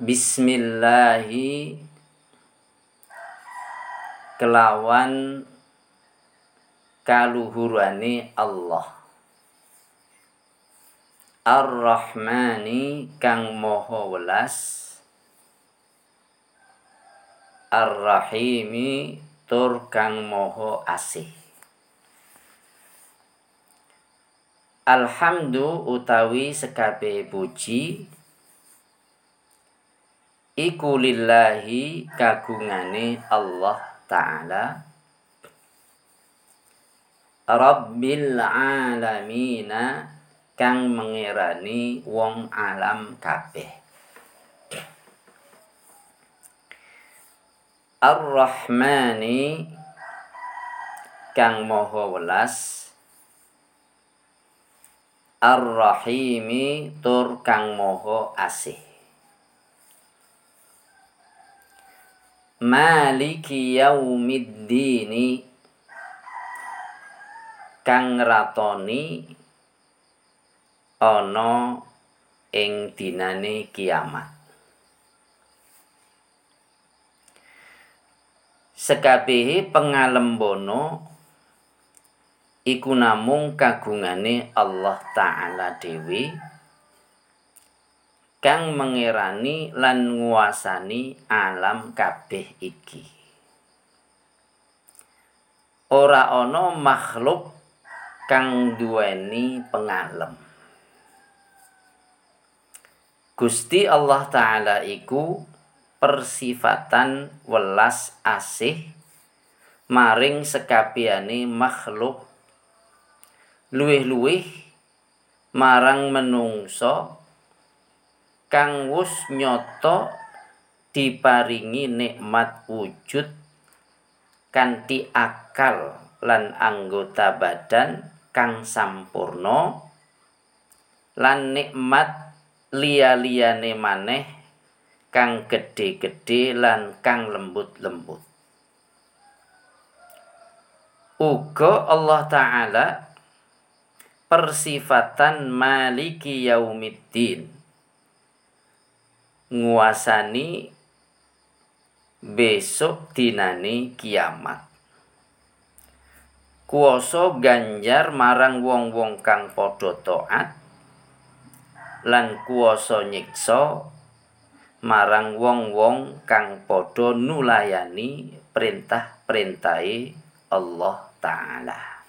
Bismillahi kelawan kaluhurani Allah. Ar-Rahmani kang moho welas. Ar-Rahimi tur kang moho asih. Alhamdu utawi sekabe puji iku lillahi kagungane Allah taala. Rabbil alamina kang mengerani wong alam kabeh. Ar-Rahmani kang maha welas. Ar-Rahimi tur kang maha asih Maliki yaumiddini kang ratoni ana ing dinane kiamat. Sekabehe pengalembono iku namung kagungane Allah taala dewi kang mengerani lan nguasani alam kabeh iki. Ora ana makhluk kang duweni pengalem. Gusti Allah taala iku persifatan welas asih maring sekabiane makhluk luwih-luwih marang menungso kang wus nyoto diparingi nikmat wujud kanthi akal lan anggota badan kang sampurno lan nikmat liya-liyane maneh kang gedhe-gedhe lan kang lembut-lembut. Uga Allah taala persifatan maliki yaumiddin nguasani besok dinani kiamat. Kuoso ganjar marang wong-wong kang padha taat lan kuoso nyiksa marang wong-wong kang padha nulayani perintah-perintahe Allah taala